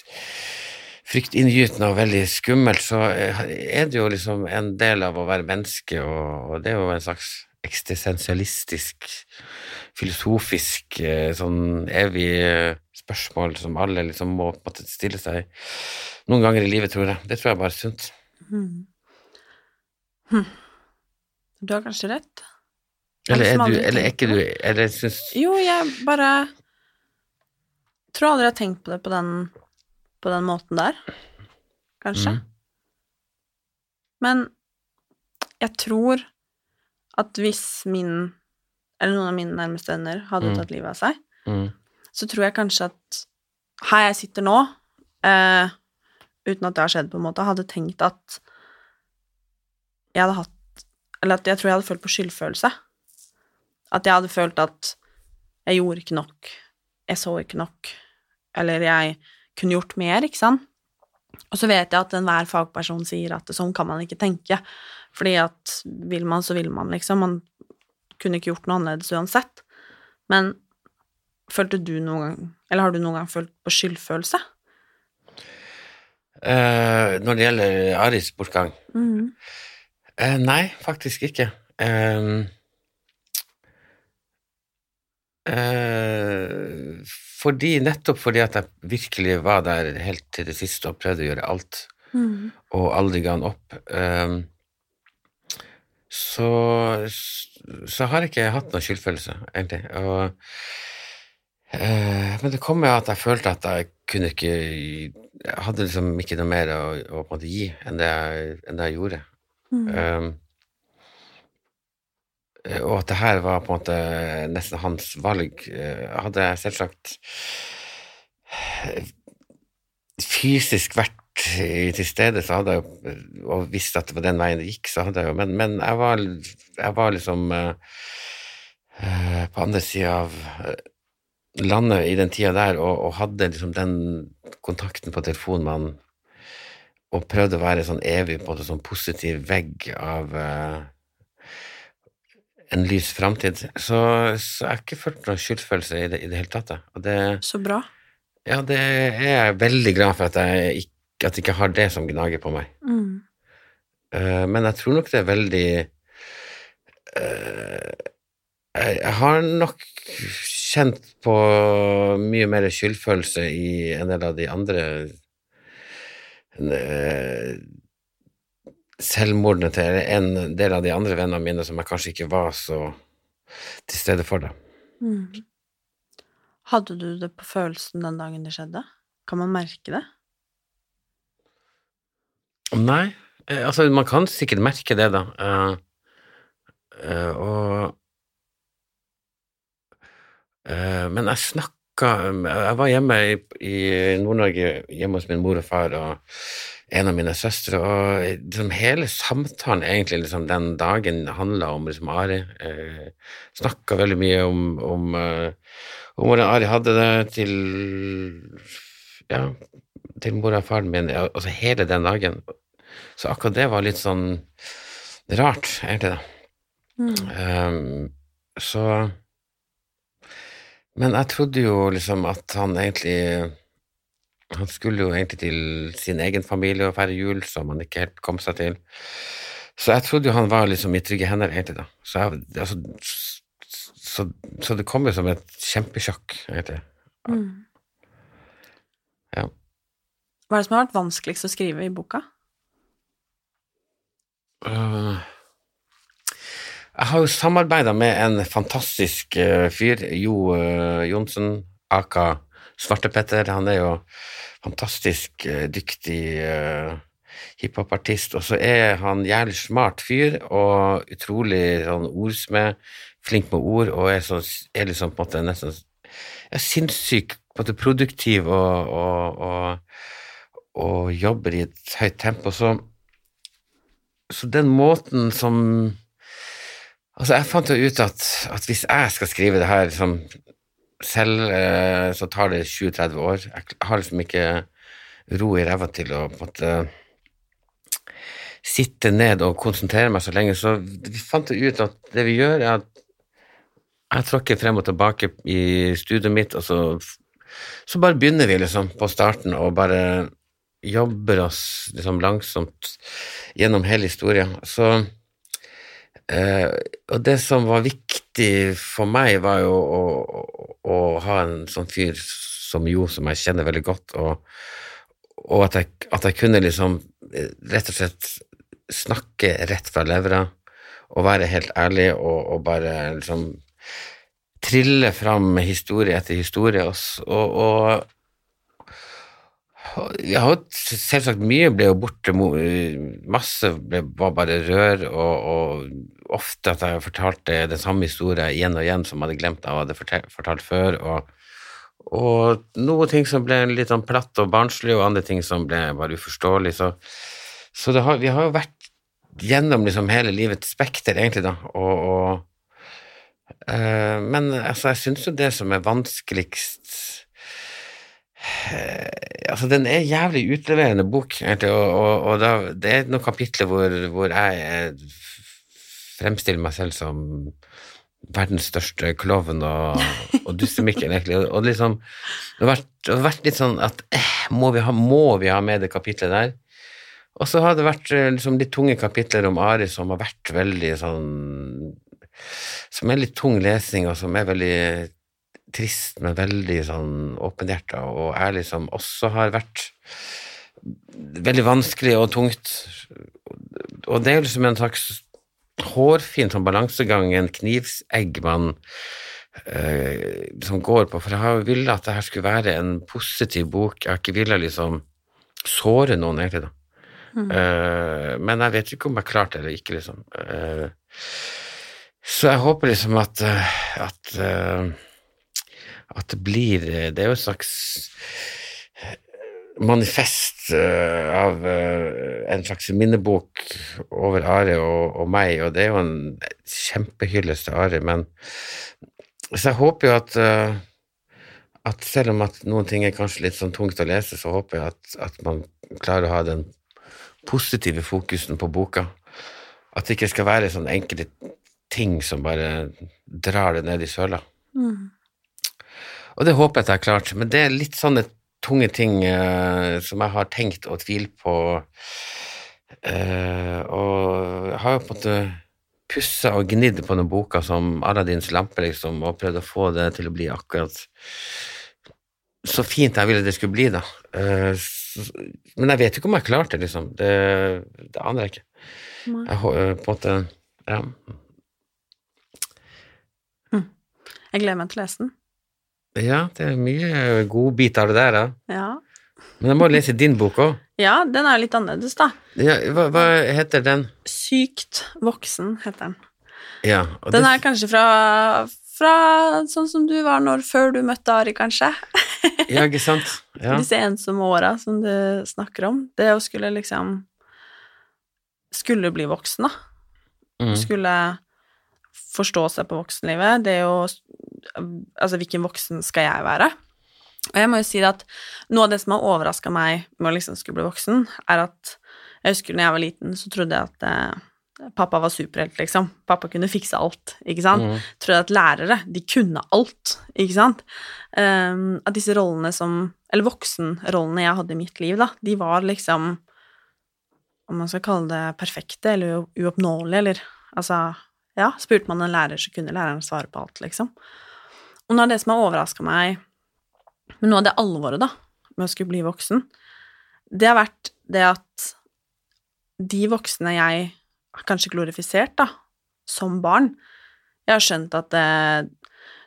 fryktinngytende og veldig skummelt, så er det jo liksom en del av å være menneske, og, og det er jo en slags eksistensialistisk, filosofisk, eh, sånn evig eh, spørsmål som alle liksom må på en måte stille seg noen ganger i livet, tror jeg. Det tror jeg bare er sunt. Mm. Hm. Du har kanskje rett. Eller er du, eller er ikke du Eller syns Jo, jeg bare tror aldri jeg har tenkt på det på den, på den måten der. Kanskje. Mm. Men jeg tror at hvis min, eller noen av mine nærmeste venner, hadde Mm. tatt livet av seg, mm, så tror jeg kanskje at her jeg sitter nå, eh, uten at det har skjedd, på en måte, hadde tenkt at jeg hadde hatt Eller at jeg tror jeg hadde følt på skyldfølelse. At jeg hadde følt at jeg gjorde ikke nok, jeg så ikke nok, eller jeg kunne gjort mer, ikke sant? Og så vet jeg at enhver fagperson sier at sånn kan man ikke tenke, fordi at vil man, så vil man, liksom. Man kunne ikke gjort noe annerledes uansett. Men følte du noen gang, eller har du noen gang følt på skyldfølelse? Uh, Når det gjelder Aris bortgang Mm. Uh, nei, faktisk ikke. Ehm, eh, fordi, nettopp fordi at jeg virkelig var der helt til det siste og prøvde å gjøre alt, Mm. og aldri ga han opp, eh, så, så har jeg ikke hatt noen skyldfølelse, egentlig. Og, eh, men det kom med at jeg følte at jeg kunne ikke Jeg hadde liksom ikke noe mer å, å gi enn det jeg, enn det jeg gjorde. Mm. Um, og at det her var på en måte nesten hans valg. Eh, Hadde jeg selvsagt eh, fysisk vært til stede, så hadde jeg jo og visst at det var den veien det gikk, så hadde jeg jo Men, men jeg, var, jeg var liksom eh, eh, på andre sida av eh, landet i den tida der, og, og hadde liksom den kontakten på telefonen man og prøvde å være sånn evig på en måte sånn positiv vegg av eh, en lys framtid. Så, så jeg har ikke følt noen skyldfølelse i det, i det hele tatt. Det, Så bra. ja, det er jeg veldig glad for at jeg ikke, at jeg ikke har det som gnager på meg. Mm. Uh, men jeg tror nok det er veldig uh, jeg, jeg har nok kjent på mye mer skyldfølelse i en del av de andre eh, selvmordene til en del av de andre vennene mine som jeg kanskje ikke var så til stede for. da. Mm. Hadde du det på følelsen den dagen det skjedde? Kan man merke det? Nei, eh, altså man kan sikkert merke det, da. Uh, uh, og uh, Men jeg snakka Jeg var hjemme i, i Nord-Norge, hjemme hos min mor og far og en av mine søstre, og liksom hele samtalen egentlig liksom den dagen handla om liksom Ari. Eh, snakka veldig mye om, om, eh, om hvordan Ari hadde det til ja, til mora og faren min, altså hele den dagen. Så akkurat det var litt sånn rart, egentlig, da. Mm. Um, så Men jeg trodde jo liksom at han egentlig Han skulle jo egentlig til sin egen familie og feire jul, som han ikke helt kom seg til. Så jeg trodde jo han var liksom i trygge hender, egentlig, da. Så, jeg, altså, så, så det kom jo som et kjempesjokk, egentlig. Mm. Ja. Hva er det som har vært vanskeligst å skrive i boka? Uh, jeg har jo samarbeida med en fantastisk uh, fyr, Jo uh, Johnsen, aka Svartepetter. Han er jo fantastisk øh, dyktig uh, hiphopartist, og så er han jævlig smart fyr og utrolig sånn ordsmed, flink med ord, og er, så, er liksom på en måte nesten er sinnssyk, på en måte produktiv og, og, og, og jobber i et høyt tempo. Så så den måten som Altså, jeg fant jo ut at, at hvis jeg skal skrive det her liksom, selv, eh, så tar det 20-30 år. Jeg har liksom ikke ro i ræva til å på en måte sitte ned og konsentrere meg så lenge, så vi fant ut at det vi gjør, er at jeg tråkker frem og tilbake i studioet mitt, og så så bare begynner vi liksom på starten og bare jobber oss liksom langsomt gjennom hele historien. Så eh, Og det som var viktig for meg, var jo å, å, ha en sånn fyr som Jo, som jeg kjenner veldig godt, og, og at, jeg, at jeg kunne liksom eh, rett og slett snakke rett fra levra og være helt ærlig og, og bare liksom trille fram historie etter historie. Og, og, og, og har selvsagt mye ble jo borte, masse ble, var bare rør, og, og ofte at jeg fortalte den samme historien igjen og igjen som jeg hadde glemt jeg hadde fortalt, før. og og noen ting som ble litt sånn platt og barnslig, og andre ting som ble bare uforståelig. Så, så har, vi har jo vært gjennom liksom hele livets spekter, egentlig, da. Og, og, øh, men altså, jeg syns jo det som er vanskeligst eh, Altså, den er jævlig utleverende bok, egentlig, og, og, og da, det er noen kapitler hvor, hvor jeg eh, fremstiller meg selv som verdens største klovn og, og dussemikkel, egentlig. Og, og liksom, det har, vært, det har vært litt sånn at eh, må, vi ha, må vi ha med det kapitlet der? Og så har det vært eh, liksom, litt tunge kapitler om Ari som har vært veldig sånn Som er litt tung lesing, og som er veldig trist, men veldig sånn åpenhjerta og ærlig, som også har vært veldig vanskelig og tungt. Og det er liksom en slags hårfin sånn balansegang, en knivsegg man eh, som går på, for jeg har villet at dette skulle være en positiv bok, jeg har ikke villet liksom såre noen egentlig da. Eh, men jeg vet ikke om jeg klarte det eller ikke, liksom. Eh, så jeg håper liksom at, eh, at, at det blir Det er jo et slags manifest eh, av eh, en slags minnebok over Are og, og meg, og det er jo en kjempehyllest til Are, men så jeg håper jo at eh, at selv om at noen ting er kanskje litt sånn tungt å lese, så håper jeg at, at man klarer å ha den positive fokusen på boka. At det ikke skal være sånne enkle ting som bare drar det ned i søla. Mm. Og det håper jeg at jeg har klart, men det er litt sånne tunge ting eh, som jeg har tenkt og tvilt på. Eh, og jeg har jo på en måte pussa og gnidd på noen boker som Aladdins lampe, liksom, og prøvd å få det til å bli akkurat så fint jeg ville det skulle bli, da. Eh, så, men jeg vet ikke om jeg klarte det, liksom. Det, aner jeg ikke. Jeg, eh, på en måte Ja. Jeg gleder meg til å lese den. Ja, det er mye godbiter av det der, da. Ja. Men jeg må lese din bok òg. ja, den er litt annerledes, da. Ja, hva, hva heter den? Sykt voksen heter den. Ja, Den det, er kanskje fra, fra sånn som du var når, før du møtte Ari, kanskje. ja, ikke sant? Ja. Disse ensomme åra som du snakker om. Det å skulle liksom Skulle bli voksen, da. Mm. Skulle forstå seg på voksenlivet. Det er jo Altså, hvilken voksen skal jeg være? Og jeg må jo si at noe av det som har overraska meg med å liksom skulle bli voksen, er at jeg husker når jeg var liten, så trodde jeg at eh, pappa var superhelt, liksom. Pappa kunne fikse alt, ikke sant? Mm. Trodde at lærere, de kunne alt, ikke sant? Um, at disse rollene som Eller voksenrollene jeg hadde i mitt liv, da, de var liksom Om man skal kalle det perfekte eller uoppnåelige, eller altså Ja, spurte man en lærer, så kunne læreren svare på alt, liksom. Og noe av det som har overraska meg men noe av det alvoret, da, med å skulle bli voksen, det har vært det at de voksne jeg har kanskje glorifisert, da, som barn Jeg har skjønt at det,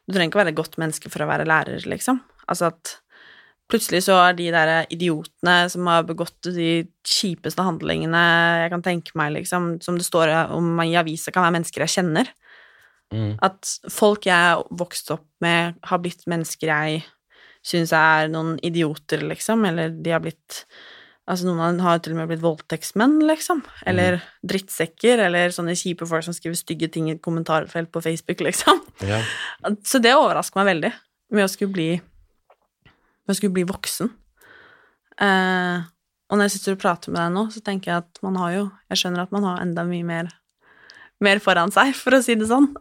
du trenger ikke være et godt menneske for å være lærer, liksom. Altså at plutselig så er de der idiotene som har begått de kjipeste handlingene jeg kan tenke meg, liksom, som det står om i avisa, kan være mennesker jeg kjenner. Mm. At folk jeg har vokst opp med, har blitt mennesker jeg syns er noen idioter, liksom, eller de har blitt Altså, noen av dem har til og med blitt voldtektsmenn, liksom, eller drittsekker, eller sånne kjipe folk som skriver stygge ting i kommentarfelt på Facebook, liksom. Ja. Så det overrasker meg veldig, med å skulle bli Med jeg skulle bli voksen. Eh, og når jeg sitter og prater med deg nå, så tenker jeg at man har jo Jeg skjønner at man har enda mye mer mer foran seg, for å si det sånn.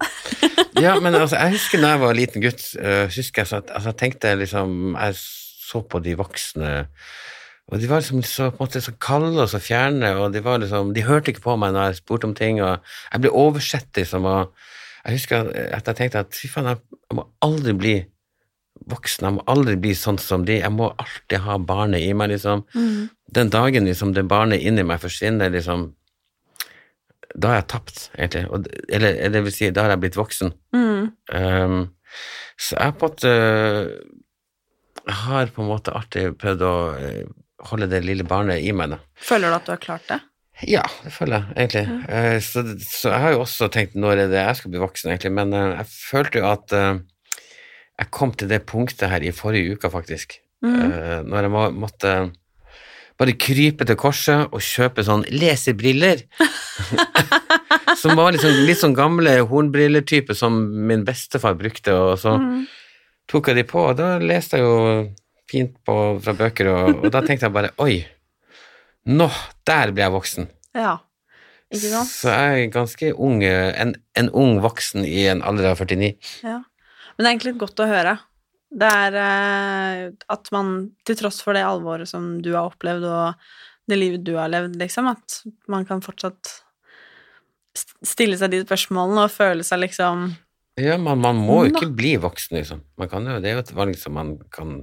Ja, men altså, jeg husker da jeg var liten gutt, uh, husker jeg så at altså, tenkte liksom Jeg så på de voksne, og de var liksom så, på en måte, så kalde og så fjerne, og de var liksom De hørte ikke på meg når jeg spurte om ting, og jeg ble oversett, liksom, og jeg husker at jeg tenkte at fy faen, jeg må aldri bli voksen, jeg må aldri bli sånn som de, jeg må alltid ha barnet i meg, liksom. Den dagen liksom det barnet inni meg forsvinner, liksom Da har jeg tapt, egentlig. Og, eller, eller det vil si, da har jeg blitt voksen. Mm. Um, så jeg på en måte har på en måte alltid prøvd å eh, holde det lille barnet i meg, da. Føler du at du har klart det? Ja, det føler jeg egentlig. Eh, så, så jeg har jo også tenkt når er det jeg skal bli voksen, egentlig, men uh, jeg følte jo at jeg kom til det punktet her i forrige uke, faktisk. Eh, når jeg må, måtte bare krype til korset og kjøpe sånn lesebriller. som var liksom, litt sånn gamle hornbriller-type som min bestefar brukte, og så tok jeg de på, og da leste jeg jo fint på, fra bøker, og, og da tenkte jeg bare oi, nå, der ble jeg voksen. Ja. Ikke sant? Så jeg er ganske ung, eh, en, en ung voksen i en alder av 49. Ja. Men det er egentlig godt å høre. Det er eh, at man, til tross for det alvoret som du har opplevd, og det livet du har levd, liksom, at man kan fortsatt stille seg de spørsmålene og føle seg liksom Ja, man, man må jo ikke bli voksen, liksom. Man kan jo, det er jo et valg som man kan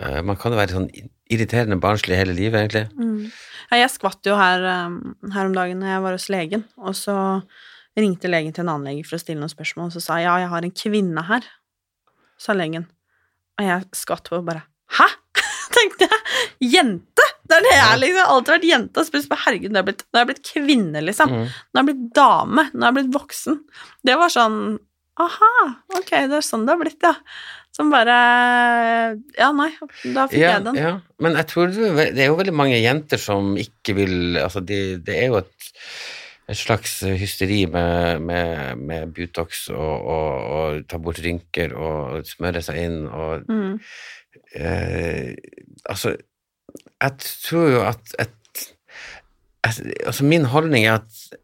uh, Man kan jo være sånn irriterende barnslig hele livet, egentlig. Ja, jeg skvatt jo her, um, her om dagen når jeg var hos legen, og så ringte legen til en annen lege for å stille noen spørsmål, og så sa jeg ja, jeg har en kvinne her, sa legen. Og jeg skvatt på og bare Hæ? tenkte jeg. Jente! Det er det jeg liksom. Alltid vært jente. Og spurt på herregud, nå er jeg blitt, er jeg blitt kvinne, liksom. Mm. Nå er jeg blitt dame. Nå er jeg blitt voksen. Det var sånn Aha, ok, det er sånn det har blitt, ja. Som bare Ja, nei, da fikk Ja, jeg den. ja, men jeg tror det, er det er jo veldig mange jenter som ikke vil Altså, de, det er jo et, et slags hysteri med, med, med Butox og, og, og ta bort rynker og smøre seg inn og Mm. eh, Altså, jeg tror jo at et, et, Altså, min holdning er at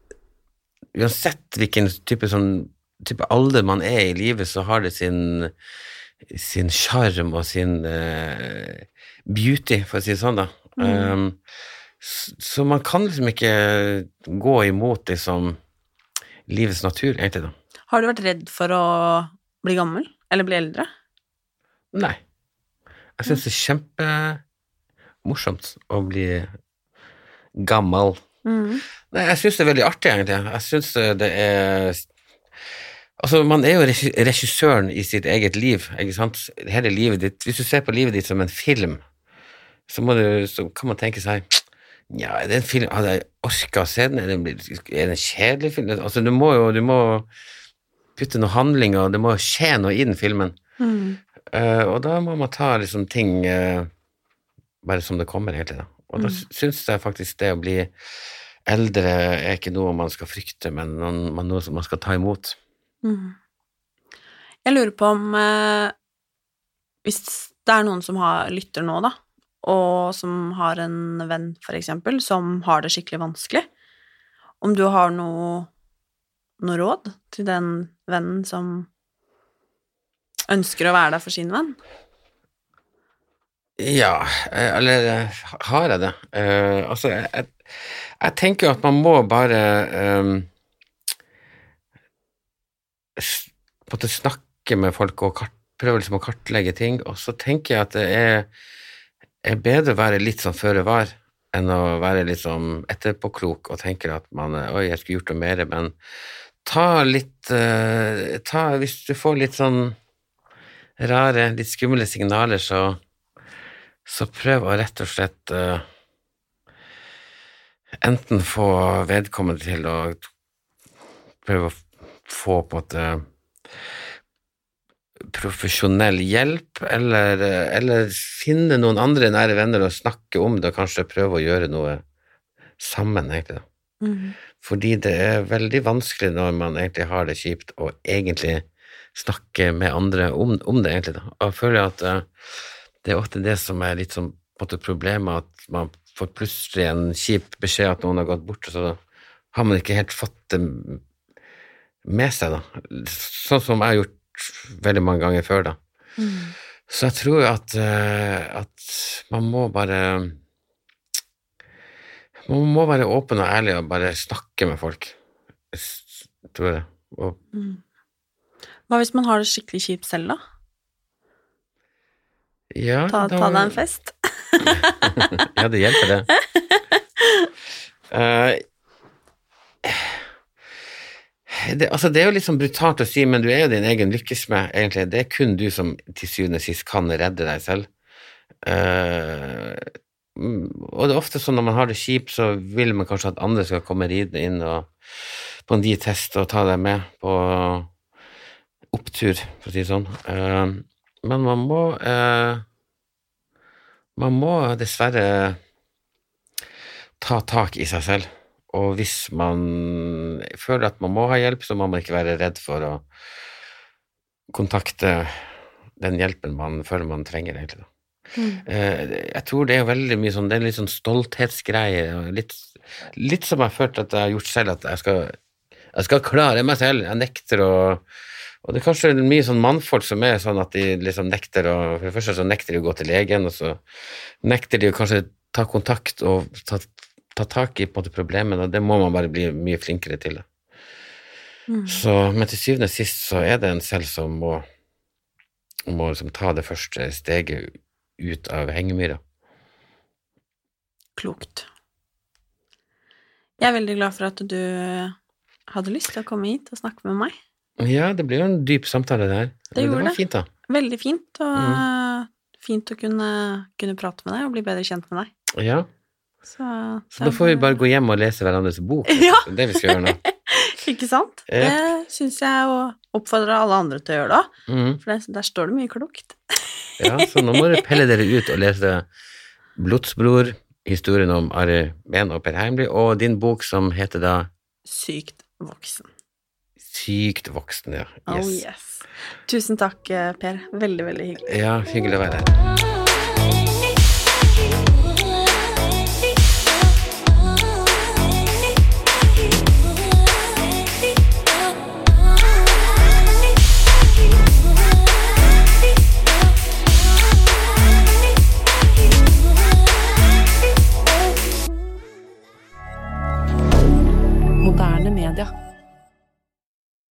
uansett hvilken type, sånn, type alder man er i livet, så har det sin sin sjarm og sin eh, beauty, for å si det sånn, da. Um, så, man kan liksom ikke gå imot liksom livets natur, egentlig, da. Har du vært redd for å bli gammel? Eller bli eldre? Nei. Jeg syns det er kjempemorsomt å bli gammel. Mm. Nei, jeg syns det er veldig artig, egentlig. Jeg syns det er Altså, man er jo regissøren i sitt eget liv, ikke sant? Hele livet ditt. Hvis du ser på livet ditt som en film, så, du, så kan man tenke seg Ja, er det en film Hadde jeg orka å se den? Er det, en kjedelig film? Altså, du må jo du må putte noe handling, og det må skje noe i den filmen. Mm. Uh, og da må man ta liksom ting uh, bare som det kommer, egentlig. Da. Og da sy- syns jeg faktisk det å bli eldre er ikke noe man skal frykte, men noe som man skal ta imot. Mm. Jeg lurer på om eh, Hvis det er noen som har, lytter nå, da, og som har en venn, for eksempel, som har det skikkelig vanskelig, om du har noe, noe råd til den vennen som ønsker å være der for sin venn? Ja, eh, eller eh, har jeg det? Uh, altså, jeg, jeg, tenker at man må bare um, en måte snakke med folk og kart, prøve liksom å kartlegge ting, og så tenker jeg at det er, er bedre å være litt sånn føre var enn å være litt sånn etterpåklok og tenke at man Oi, jeg skulle gjort noe mer, men ta litt uh, ta, Hvis du får litt sånn rare, litt skumle signaler, så så prøv å rett og slett uh, enten få vedkommende til å prøve å få på at profesjonell hjelp, eller, eller finne noen andre nære venner og snakke om det, og kanskje prøve å gjøre noe sammen, egentlig. Mm. Fordi det er veldig vanskelig når man egentlig har det kjipt, å egentlig snakke med andre om, om det, egentlig. da. Og jeg føler at uh, det er ofte det som er litt sånn måte problemet, at man får plutselig en kjip beskjed at noen har gått bort, og så har man ikke helt fått det med seg, da. Sånn som jeg har gjort veldig mange ganger før, da. Mm. Så jeg tror at, eh, at man må bare Man må være åpen og ærlig og bare snakke med folk, jeg tror jeg. Og, Mm. Hva hvis man har det skikkelig kjipt selv, da? ja, Ta, da- ta deg en fest? ja, det hjelper, det. Eh, det, altså, det er jo litt sånn brutalt å si, men du er jo din egen lykkesmed, egentlig. Det er kun du som til syvende og sist kan redde deg selv. Mm, og det er ofte sånn når man har det kjipt, så vil man kanskje at andre skal komme ridende inn og, på en de-test og ta deg med på opptur, for å si det sånn. Uh, men man må uh, Man må dessverre ta tak i seg selv. Og hvis man føler at man må ha hjelp, så må man ikke være redd for å kontakte den hjelpen man føler man trenger, egentlig. Mm. Eh, Jeg tror det er veldig mye sånn, det er litt sånn stolthetsgreie, litt, litt som jeg har følt at jeg har gjort selv, at jeg skal, jeg skal klare meg selv, jeg nekter å og det er kanskje mye sånn mannfolk som er sånn at de liksom nekter å For det første så nekter de å gå til legen, og så nekter de å kanskje ta kontakt og ta, ta tak i på en måte problemene, og det må man bare bli mye flinkere til. Mm. Så, men til syvende og sist så er det en selv som må, må liksom ta det første steget ut av hengemyra. Klokt. Jeg er veldig glad for at du hadde lyst til å komme hit og snakke med meg. Ja, det blir jo en dyp samtale, det her. Det Men gjorde var det. fint. Veldig fint, og Mm. fint å kunne, kunne prate med deg og bli bedre kjent med deg. Ja, Så, så da får vi bare gå hjem og lese hverandres bok. Ja. Det er det vi skal gjøre nå. Ikke sant? Ja. Det syns jeg og oppfordrer alle andre til å gjøre det òg, Mhm. for det, der står det mye klokt. Ja, så nå må dere pelle dere ut og lese Blodsbror, historien om Ari Behn og Per Heimly, og din bok som heter da Sykt voksen. Sykt voksen, ja. Oh Yes. yes. Tusen takk, eh, Per. Veldig, veldig hyggelig. Ja, hyggelig å være her.